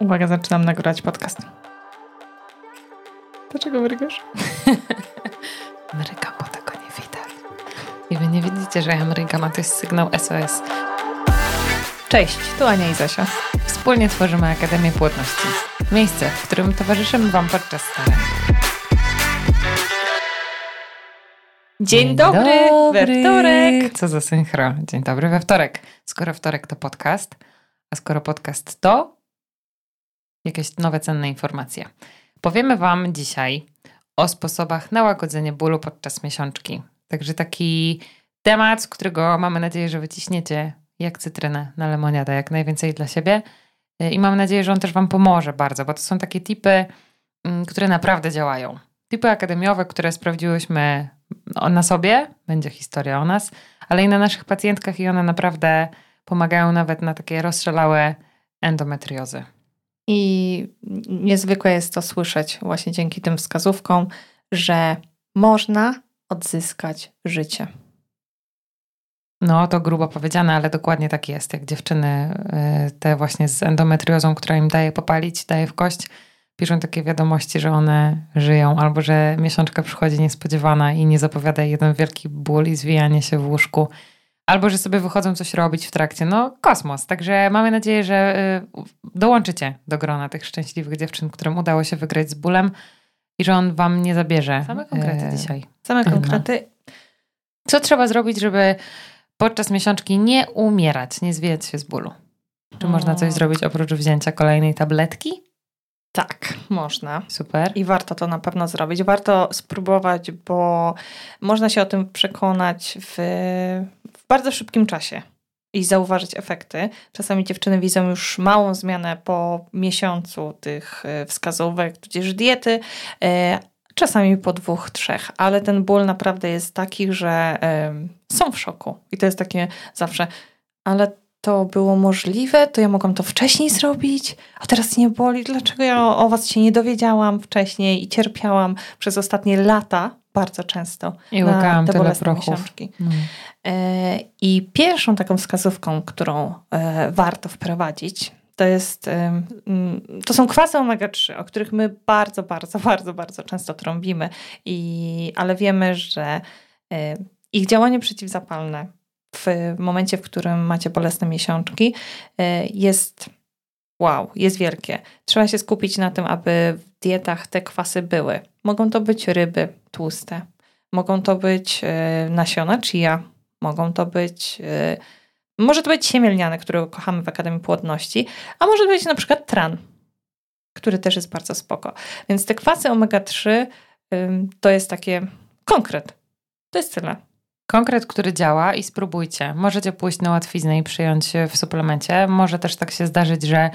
Uwaga, zaczynam nagrywać podcast. Dlaczego mrygasz? Mrygam, bo tego nie widać. I wy nie widzicie, że ja mrygam, a to jest sygnał SOS. Cześć, tu Ania i Zosia. Wspólnie tworzymy Akademię Płodności. Miejsce, w którym towarzyszymy Wam podczas starań. Dzień dobry, we wtorek. Co za synchro. Dzień dobry we wtorek. Skoro wtorek to podcast, a skoro podcast to jakieś nowe, cenne informacje. Powiemy Wam dzisiaj o sposobach na łagodzenie bólu podczas miesiączki. Także taki temat, z którego mamy nadzieję, że wyciśniecie jak cytrynę na lemoniadę, jak najwięcej dla siebie. I mam nadzieję, że on też Wam pomoże bardzo, bo to są takie tipy, mm, które naprawdę działają. Tipy akademiowe, które sprawdziłyśmy na sobie, będzie historia o nas, ale i na naszych pacjentkach i one naprawdę pomagają nawet na takie rozstrzelałe endometriozy. I niezwykłe jest to słyszeć właśnie dzięki tym wskazówkom, że można odzyskać życie. No, to grubo powiedziane, ale dokładnie tak jest. Jak dziewczyny y, te właśnie z endometriozą, która im daje popalić, daje w kość, piszą takie wiadomości, że one żyją, albo że miesiączka przychodzi niespodziewana i nie zapowiada jeden wielki ból i zwijanie się w łóżku, albo że sobie wychodzą coś robić w trakcie. No, kosmos. Także mamy nadzieję, że y, dołączycie do grona tych szczęśliwych dziewczyn, którym udało się wygrać z bólem i że on wam nie zabierze. Same konkrety e, dzisiaj. Same konkrety. Co trzeba zrobić, żeby podczas miesiączki nie umierać, nie zwijać się z bólu? Czy można coś zrobić oprócz wzięcia kolejnej tabletki? Tak, można. Super. I warto to na pewno zrobić. Warto spróbować, bo można się o tym przekonać w, w bardzo szybkim czasie i zauważyć efekty. Czasami dziewczyny widzą już małą zmianę po miesiącu tych e, wskazówek, tudzież diety, e, czasami po dwóch, trzech, ale ten ból naprawdę jest taki, że są w szoku. I to jest takie zawsze, ale to było możliwe, to ja mogłam to wcześniej zrobić, a teraz nie boli. Dlaczego ja o, o was się nie dowiedziałam wcześniej i cierpiałam przez ostatnie lata bardzo często I na te bolesne miesiączki. No. E, I pierwszą taką wskazówką, którą e, warto wprowadzić, to jest, e, to są kwasy omega-3, o których my bardzo, bardzo, bardzo, bardzo często trąbimy, i, ale wiemy, że ich działanie przeciwzapalne w momencie, w którym macie bolesne miesiączki, e, jest wow, jest wielkie. Trzeba się skupić na tym, aby w dietach te kwasy były. Mogą to być ryby tłuste, mogą to być e, nasiona chia, mogą to być, e, może to być siemię lniane, które kochamy w Akademii Płodności, a może to być na przykład tran, który też jest bardzo spoko. Więc te kwasy omega-3 to jest takie konkret. To jest tyle. Konkret, który działa i spróbujcie. Możecie pójść na łatwiznę i przyjąć w suplemencie. Może też tak się zdarzyć, że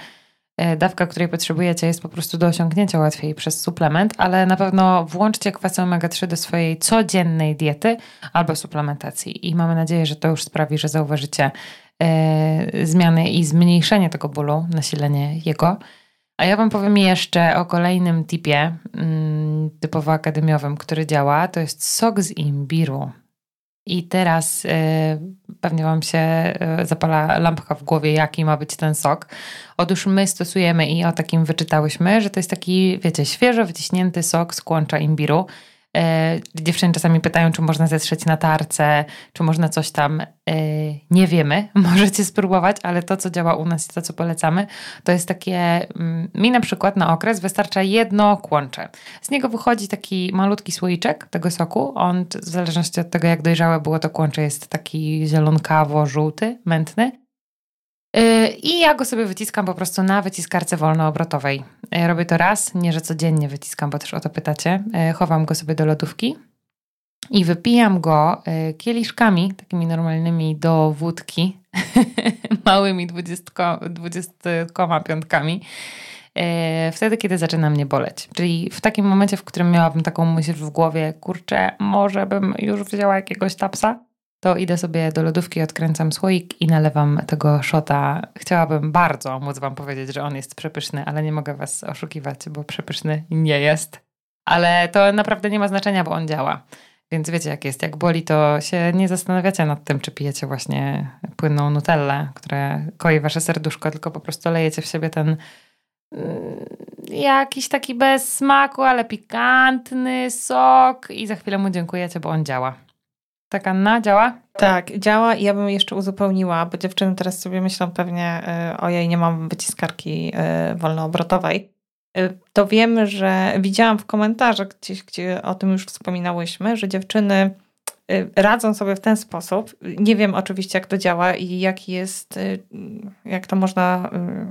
e, dawka, której potrzebujecie jest po prostu do osiągnięcia łatwiej przez suplement, ale na pewno włączcie kwasy omega-3 do swojej codziennej diety albo suplementacji i mamy nadzieję, że to już sprawi, że zauważycie e, zmiany i zmniejszenie tego bólu, nasilenie jego. A ja Wam powiem jeszcze o kolejnym tipie mm, typowo akademiowym, który działa. To jest sok z imbiru. I teraz y, pewnie Wam się y, zapala lampka w głowie, jaki ma być ten sok. Otóż my stosujemy i o takim wyczytałyśmy, że to jest taki, wiecie, świeżo wyciśnięty sok z kłącza imbiru. E, dziewczyny czasami pytają, czy można zetrzeć na tarce, czy można coś tam. E, nie wiemy, możecie spróbować, ale to, co działa u nas i to, co polecamy, to jest takie. Mm, mi na przykład na okres wystarcza jedno kłącze. Z niego wychodzi taki malutki słoiczek tego soku. On, w zależności od tego, jak dojrzałe było to kłącze, jest taki zielonkawo-żółty, mętny. I ja go sobie wyciskam po prostu na wyciskarce wolnoobrotowej. Robię to raz, nie że codziennie wyciskam, bo też o to pytacie. Chowam go sobie do lodówki i wypijam go kieliszkami, takimi normalnymi do wódki, małymi dwudziestkoma piątkami. Wtedy, kiedy zaczyna mnie boleć. Czyli w takim momencie, w którym miałabym taką myśl w głowie, kurczę, może bym już wzięła jakiegoś tapsa, to idę sobie do lodówki, odkręcam słoik i nalewam tego szota. Chciałabym bardzo móc Wam powiedzieć, że on jest przepyszny, ale nie mogę Was oszukiwać, bo przepyszny nie jest. Ale to naprawdę nie ma znaczenia, bo on działa. Więc wiecie jak jest, jak boli, to się nie zastanawiacie nad tym, czy pijecie właśnie płynną nutellę, która koi wasze serduszko, tylko po prostu lejecie w siebie ten mm, jakiś taki bez smaku, ale pikantny sok i za chwilę mu dziękujecie, bo on działa. Tak, Anna, działa? Tak, działa i ja bym jeszcze uzupełniła, bo dziewczyny teraz sobie myślą pewnie, y, ojej, nie mam wyciskarki y, wolnoobrotowej. Y, to wiemy, że widziałam w komentarzach gdzieś, gdzie o tym już wspominałyśmy, że dziewczyny radzą sobie w ten sposób. Nie wiem oczywiście, jak to działa i jaki jest, jak to można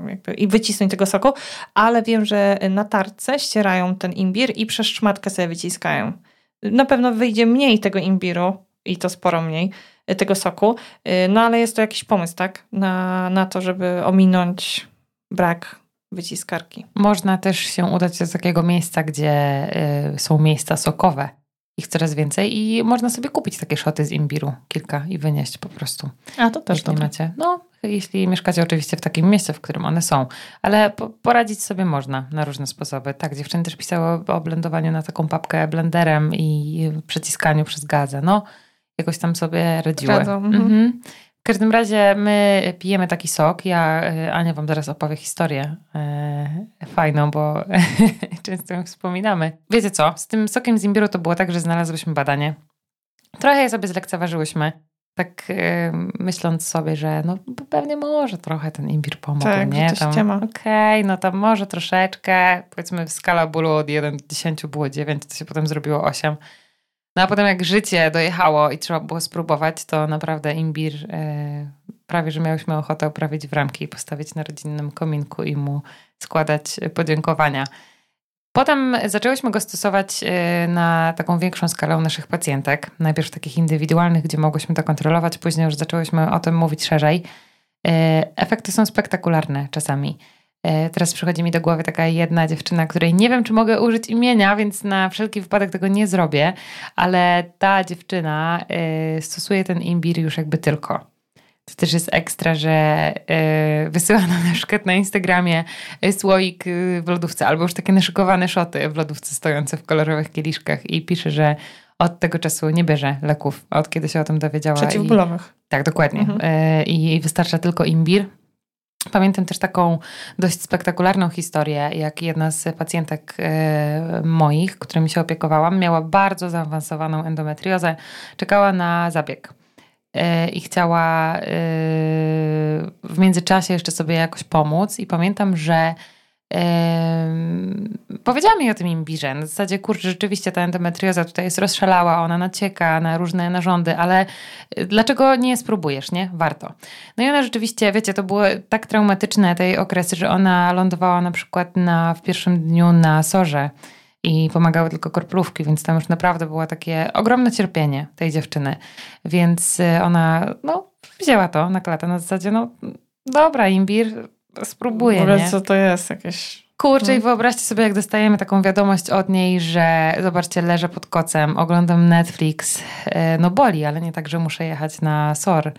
jakby, i wycisnąć tego soku, ale wiem, że na tarce ścierają ten imbir i przez szmatkę sobie wyciskają. Na pewno wyjdzie mniej tego imbiru, i to sporo mniej y, tego soku. Y, no ale jest to jakiś pomysł, tak? Na, na to, żeby ominąć brak wyciskarki. Można też się udać do takiego miejsca, gdzie y, są miejsca sokowe. Ich coraz więcej i można sobie kupić takie szoty z imbiru, kilka i wynieść po prostu. A to też jeśli macie. No, jeśli mieszkacie oczywiście w takim mieście, w którym one są, ale po, poradzić sobie można na różne sposoby. Tak, dziewczyny też pisały o blendowaniu na taką papkę blenderem i przyciskaniu przez gazę. No, jakoś tam sobie radziły. Mhm. Mhm. W każdym razie my pijemy taki sok. Ja, e, Ania wam zaraz opowie historię e, fajną, bo często ją wspominamy. Wiecie co, z tym sokiem z imbiru to było tak, że znalazłyśmy badanie. Trochę je sobie zlekceważyłyśmy. Tak e, myśląc sobie, że no pewnie może trochę ten imbir pomógł, tak, nie? Tam, Okej, okay, no tam może troszeczkę. Powiedzmy skala bólu od 1 do 10 było 9, to się potem zrobiło 8. No a potem jak życie dojechało i trzeba było spróbować, to naprawdę imbir e, prawie, że miałyśmy ochotę oprawić w ramki i postawić na rodzinnym kominku i mu składać podziękowania. Potem zaczęłyśmy go stosować e, na taką większą skalę u naszych pacjentek. Najpierw takich indywidualnych, gdzie mogłyśmy to kontrolować, później już zaczęłyśmy o tym mówić szerzej. E, efekty są spektakularne czasami. E, teraz przychodzi mi do głowy taka jedna dziewczyna, której nie wiem, czy mogę użyć imienia, więc na wszelki wypadek tego nie zrobię, ale ta dziewczyna e, stosuje ten imbir już jakby tylko. To też jest ekstra, że e, wysyła nam na przykład na Instagramie słoik w lodówce albo już takie naszykowane szoty w lodówce stojące w kolorowych kieliszkach i pisze, że od tego czasu nie bierze leków, od kiedy się o tym dowiedziała. Przeciwbólowych. I, tak, dokładnie. Mhm. I wystarcza tylko imbir Pamiętam też taką dość spektakularną historię, jak jedna z pacjentek e, moich, którymi się opiekowałam, miała bardzo zaawansowaną endometriozę, czekała na zabieg e, i chciała e, w międzyczasie jeszcze sobie jakoś pomóc. I pamiętam, że powiedziała mi o tym imbirze. Na zasadzie, kurczę, rzeczywiście ta endometrioza tutaj jest rozszalała, ona nacieka na różne narządy, ale y, dlaczego nie spróbujesz, nie? Warto. No i ona rzeczywiście, wiecie, to było tak traumatyczne tej okresy, że ona lądowała na przykład na, w pierwszym dniu na sorze i pomagały tylko korplówki, więc tam już naprawdę było takie ogromne cierpienie tej dziewczyny. Więc y, ona, no, wzięła to na klatę na zasadzie, no, dobra, imbir, spróbuję, W ogóle nie? co to jest? Jakieś... Kurczę, i hmm. wyobraźcie sobie, jak dostajemy taką wiadomość od niej, że zobaczcie, leżę pod kocem, oglądam Netflix. E, no boli, ale nie tak, że muszę jechać na SOR.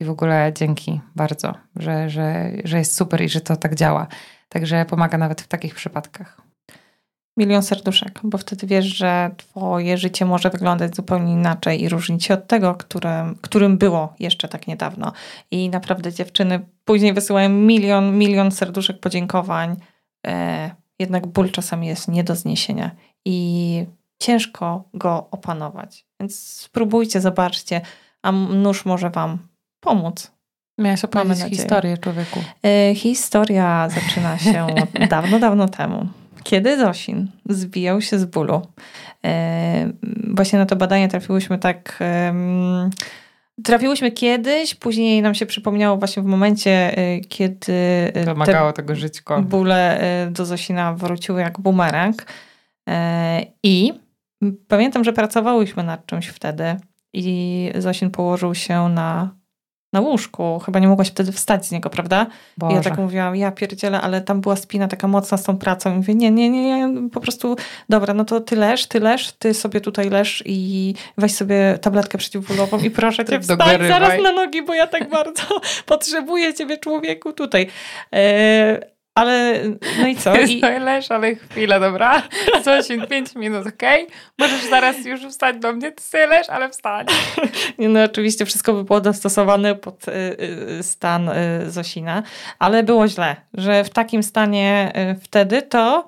I w ogóle dzięki bardzo, że, że, że jest super i że to tak działa. Także pomaga nawet w takich przypadkach milion serduszek, bo wtedy wiesz, że twoje życie może wyglądać zupełnie inaczej i różnić się od tego, którym, którym było jeszcze tak niedawno. I naprawdę dziewczyny później wysyłają milion, milion serduszek podziękowań. E, jednak ból czasami jest nie do zniesienia i ciężko go opanować. Więc spróbujcie, zobaczcie, a nóż może wam pomóc. Miałaś opowiedzieć historię człowieku. E, historia zaczyna się dawno, dawno temu kiedy Zosin zbijał się z bólu. E, właśnie na to badanie trafiłyśmy tak. Trafiłyśmy kiedyś, później nam się przypomniało właśnie w momencie, e, kiedy e, Wymagało tego żyćko. bóle do Zosina wróciły jak bumerang. I pamiętam, że pracowałyśmy nad czymś wtedy i Zosin położył się na na łóżku. Chyba nie mogłaś wtedy wstać z niego, prawda? Boże. I ja tak mówiłam, ja pierdzielę, ale tam była spina taka mocna z tą pracą. I mówię, nie, nie, nie, po prostu, dobra, no to ty leż, ty leż, ty sobie tutaj leż i weź sobie tabletkę przeciwbólową i proszę cię wstać zaraz na nogi, bo ja tak bardzo potrzebuję ciebie, człowieku, tutaj. Ale no i co? I... Leż, ale chwilę, dobra? Zosin, pięć minut, okej? Okay? Możesz zaraz już wstać do mnie, ty sobie leż, ale wstań. Nie, no oczywiście wszystko by było dostosowane pod y, y, stan y, Zosina, ale było źle, że w takim stanie y, wtedy to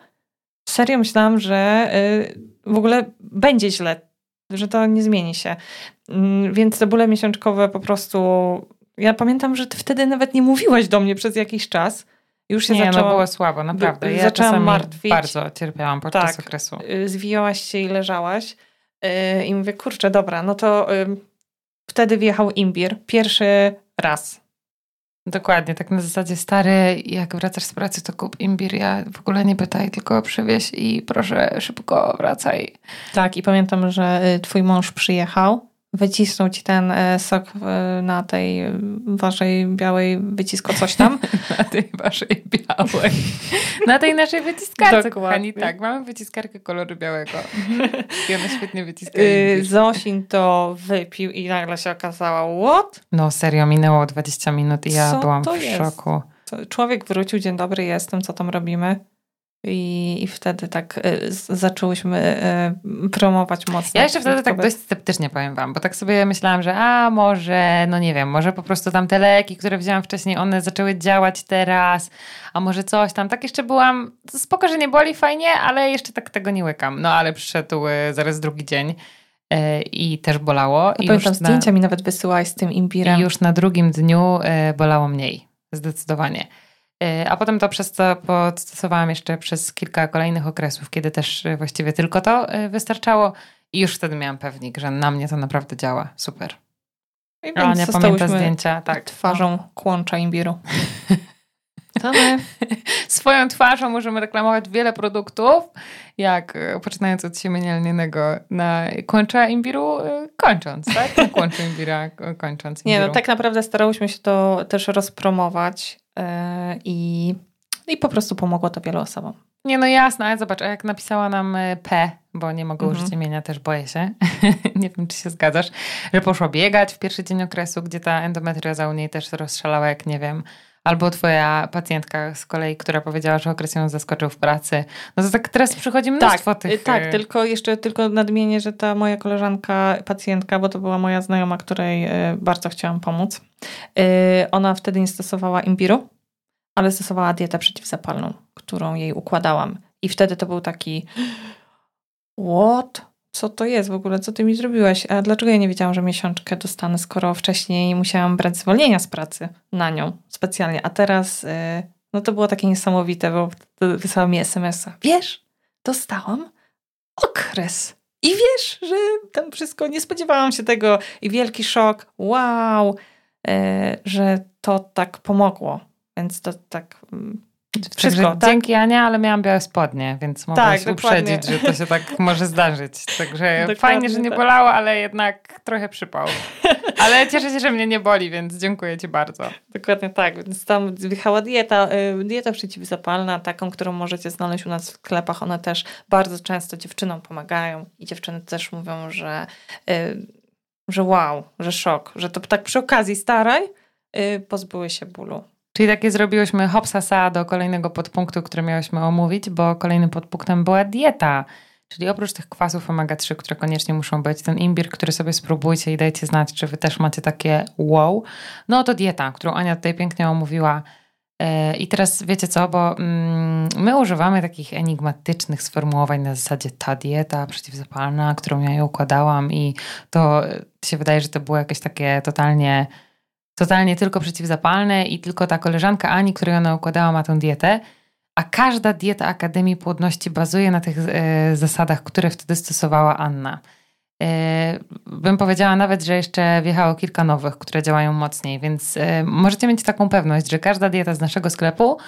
serio myślałam, że y, w ogóle będzie źle, że to nie zmieni się. Mm, więc te bóle miesiączkowe po prostu... Ja pamiętam, że ty wtedy nawet nie mówiłaś do mnie przez jakiś czas, już się nie, zaczęłam, no było słabo, naprawdę. Ja zaczęłam martwić. bardzo cierpiałam podczas tak, okresu. Y, zwijałaś się i leżałaś y, i mówię, kurczę, dobra, no to wtedy wjechał imbir. Pierwszy raz. Dokładnie, tak na zasadzie stary, jak wracasz z pracy, to kup imbir, ja w ogóle nie pytaj, tylko przywieź i proszę szybko wracaj. Tak, i pamiętam, że y, twój mąż przyjechał wycisnął ci ten e, sok na tej waszej białej wycisko coś tam. na tej waszej białej. Na tej naszej wyciskarce, kochani. Tak, mamy wyciskarkę koloru białego. I ona świetnie wyciska. Yy, Zosin to wypił i nagle się okazało, what? No serio, minęło 20 minut i ja co byłam w jest? szoku. Człowiek wrócił, dzień dobry, jestem, co tam robimy? I, I wtedy tak y, zaczęłyśmy y, promować mocno. Ja jeszcze wtedy tak dość sceptycznie powiem wam, bo tak sobie myślałam, że a może, no nie wiem, może po prostu tam te leki, które wzięłam wcześniej, one zaczęły działać teraz, a może coś tam. Tak jeszcze byłam, spoko, że nie boli fajnie, ale jeszcze tak tego nie łykam. No ale przyszedł y, zaraz drugi dzień i też bolało. I pamiętam, już zdjęcia na, mi nawet wysyłałaś z tym imbirem. I już na drugim dniu bolało mniej, zdecydowanie. Y, a potem to przez to podstosowałam jeszcze przez kilka kolejnych okresów, kiedy też y, właściwie tylko to y, wystarczało i już wtedy miałam pewnik, że na mnie to naprawdę działa. Super. I więc nie pamięta zdjęcia. Tak. Twarzą kłącza imbiru. To my swoją twarzą możemy reklamować wiele produktów, jak poczynając od siemienia lnianego na kłącza imbiru, kończąc, tak? Na kłącza imbira kończąc. Imbiru. Nie, no tak naprawdę starałyśmy się to też rozpromować E, i, i po prostu pomogło to wielu osobom. Nie, no jasne, ale zobacz, a jak napisała nam e, P, bo nie mogę mhm. użyć imienia, też boję się, nie wiem, czy się zgadzasz, że poszła biegać w pierwszy dzień okresu, gdzie ta endometrioza u niej też rozszalała, jak nie wiem, albo twoja pacjentka z kolei, która powiedziała, że okres ją zaskoczył w pracy. No to tak teraz przychodzi mnóstwo tak, tych... Tak, e, tylko jeszcze tylko nadmienię, że ta moja koleżanka, pacjentka, bo to była moja znajoma, której bardzo chciałam pomóc, ona wtedy nie stosowała imbiru, ale stosowała dietę przeciwzapalną, którą jej układałam. I wtedy to był taki what? Co to jest w ogóle? Co ty mi zrobiłaś? A dlaczego ja nie wiedziałam, że miesiączkę dostanę, skoro wcześniej musiałam brać zwolnienia z pracy na nią specjalnie. A teraz y, no to było takie niesamowite, bo wysłała mi SMS-a. Wiesz, dostałam okres. I wiesz, że tam wszystko, nie spodziewałam się tego i wielki szok, wow, y, że to tak pomogło. Więc to tak wszystko. tak? Dzięki Ania, ale miałam białe spodnie, więc mogę tak, uprzedzić, że to się tak może zdarzyć. Także dokładnie fajnie, że nie tak. bolało, ale jednak trochę przypał. Ale cieszę się, że mnie nie boli, więc dziękuję Ci bardzo. Dokładnie tak. Więc tam wjechała dieta, y, dieta przeciwzapalna, taką, którą możecie znaleźć u nas w sklepach. One też bardzo często dziewczynom pomagają i dziewczyny też mówią, że, y, że wow, że szok, że to tak przy okazji staraj, y, pozbyły się bólu. Czyli takie zrobiłyśmy hopsasa do kolejnego podpunktu, który miałyśmy omówić, bo kolejnym podpunktem była dieta. Czyli oprócz tych kwasów omega-3, które koniecznie muszą być, ten imbir, który sobie spróbujcie i dajcie znać, czy wy też macie takie wow, no to dieta, którą Ania tutaj pięknie omówiła. E, I teraz wiecie co, bo mm, my używamy takich enigmatycznych sformułowań na zasadzie ta dieta przeciwzapalna, którą ja ją układałam i to się wydaje, że to było jakieś takie totalnie totalnie tylko przeciwzapalne i tylko ta koleżanka Ani, której ona układała, ma tę dietę. A każda dieta Akademii Płodności bazuje na tych e, zasadach, które wtedy stosowała Anna. E, bym powiedziała nawet, że jeszcze wjechało kilka nowych, które działają mocniej, więc e, możecie mieć taką pewność, że każda dieta z naszego sklepu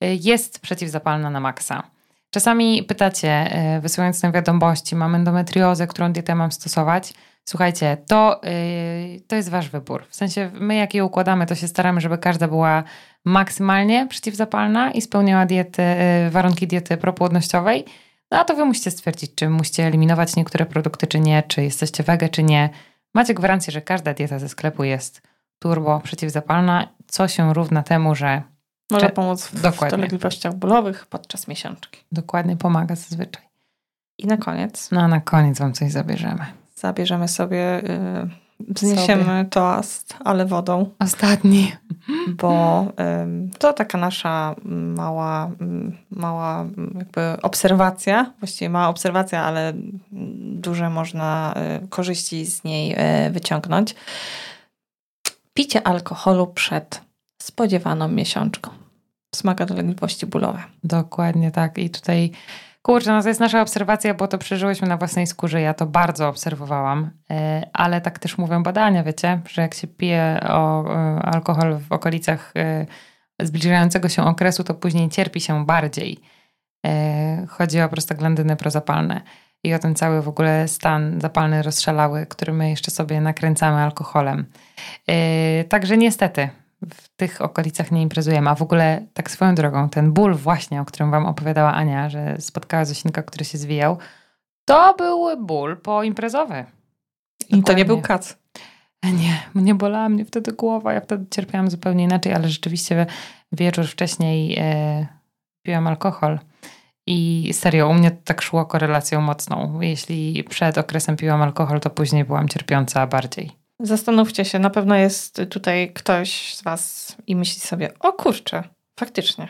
e, jest przeciwzapalna na maksa. Czasami pytacie, e, wysyłając nam wiadomości, mam endometriozę, którą dietę mam stosować? Słuchajcie, to, yy, to jest wasz wybór. W sensie my jak je układamy, to się staramy, żeby każda była maksymalnie przeciwzapalna i spełniała diety, yy, warunki diety propłodnościowej. No a to wy musicie stwierdzić, czy musicie eliminować niektóre produkty, czy nie, czy jesteście wege, czy nie. Macie gwarancję, że każda dieta ze sklepu jest turbo przeciwzapalna, co się równa temu, że Może pomóc w Dokładnie. dolegliwościach bólowych podczas miesiączki. Dokładnie, pomaga zazwyczaj. I na koniec? No, a na koniec wam coś zabierzemy. Zabierzemy sobie... Yy Zniesiemy toast, ale wodą. Ostatni. Bo to taka nasza mała, mała jakby obserwacja, właściwie mała obserwacja, ale duże można y, korzyści z niej y, wyciągnąć. Picie alkoholu przed spodziewaną miesiączką wzmaga dolegliwości bólowe. Dokładnie tak. I tutaj Kurczę, no to jest nasza obserwacja, bo to przeżyłyśmy na własnej skórze. Ja to bardzo obserwowałam, e, ale tak też mówią badania, wiecie, że jak się pije o e, alkohol w okolicach e, zbliżającego się okresu, to później cierpi się bardziej. Chodzi o prostaglandyny prozapalne i o ten cały w ogóle stan zapalny rozszalały, który my jeszcze sobie nakręcamy alkoholem. Także niestety w tych okolicach nie imprezujemy. A w ogóle tak swoją drogą, ten ból właśnie, o którym wam opowiadała Ania, że spotkała Zosinka, który się zwijał, to był ból poimprezowy. I to nie był kac. Nie, nie bolała mnie wtedy głowa, ja wtedy cierpiałam zupełnie inaczej, ale rzeczywiście wieczór wcześniej e, piłam alkohol. I serio, u mnie to tak szło korelacją mocną. Jeśli przed okresem piłam alkohol, to później byłam cierpiąca bardziej. Zastanówcie się, na pewno jest tutaj ktoś z Was i myśli sobie, o kurczę, faktycznie.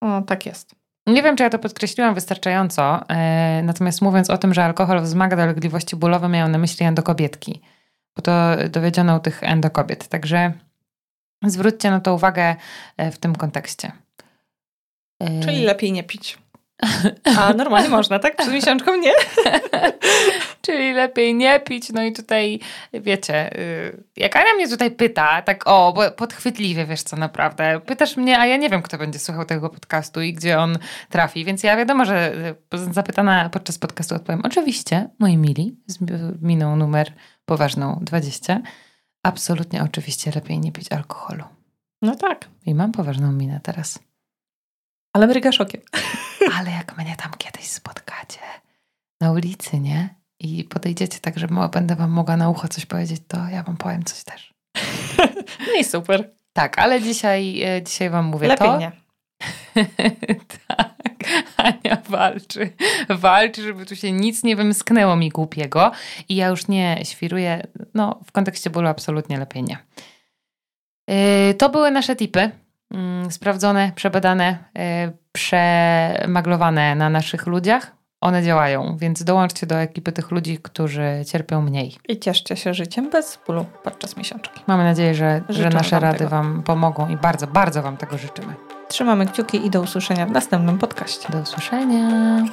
O, tak jest. Nie wiem, czy ja to podkreśliłam wystarczająco, e, natomiast mówiąc o tym, że alkohol wzmaga dolegliwości bólowe, miałam na myśli endokobietki, bo to dowiedziono u tych endokobiet. Także zwróćcie na to uwagę e, w tym kontekście. E, Czyli lepiej nie pić. A normalnie można, tak? Przed miesiączką nie? Czyli lepiej nie pić. No i tutaj, wiecie, y, jak Ania mnie tutaj pyta, tak o, bo podchwytliwie, wiesz co, naprawdę. Pytasz mnie, a ja nie wiem, kto będzie słuchał tego podcastu i gdzie on trafi, więc ja wiadomo, że y, zapytana podczas podcastu odpowiem, oczywiście, moi mili, z miną numer poważną 20, absolutnie oczywiście lepiej nie pić alkoholu. No tak. I mam poważną minę teraz. Ale mrygasz okiem. Ale jak mnie tam kiedyś spotkacie na ulicy, nie? I podejdziecie tak, że będę wam mogła na ucho coś powiedzieć, to ja wam powiem coś też. No i super. Tak, ale dzisiaj, e, dzisiaj wam mówię Lepiej to. nie. tak, Ania walczy. Walczy, żeby tu się nic nie wymsknęło mi głupiego. I ja już nie świruję. No, w kontekście bólu absolutnie lepiej nie. Yy, to były nasze tipy. Mm, sprawdzone, przebadane, y, przemaglowane na naszych ludziach. One działają, więc dołączcie do ekipy tych ludzi, którzy cierpią mniej. I cieszcie się życiem bez bólu podczas miesiączki. Mamy nadzieję, że, że nasze wam rady tego. Wam pomogą i bardzo, bardzo Wam tego życzymy. Trzymamy kciuki i do usłyszenia w następnym podcaście. Do usłyszenia.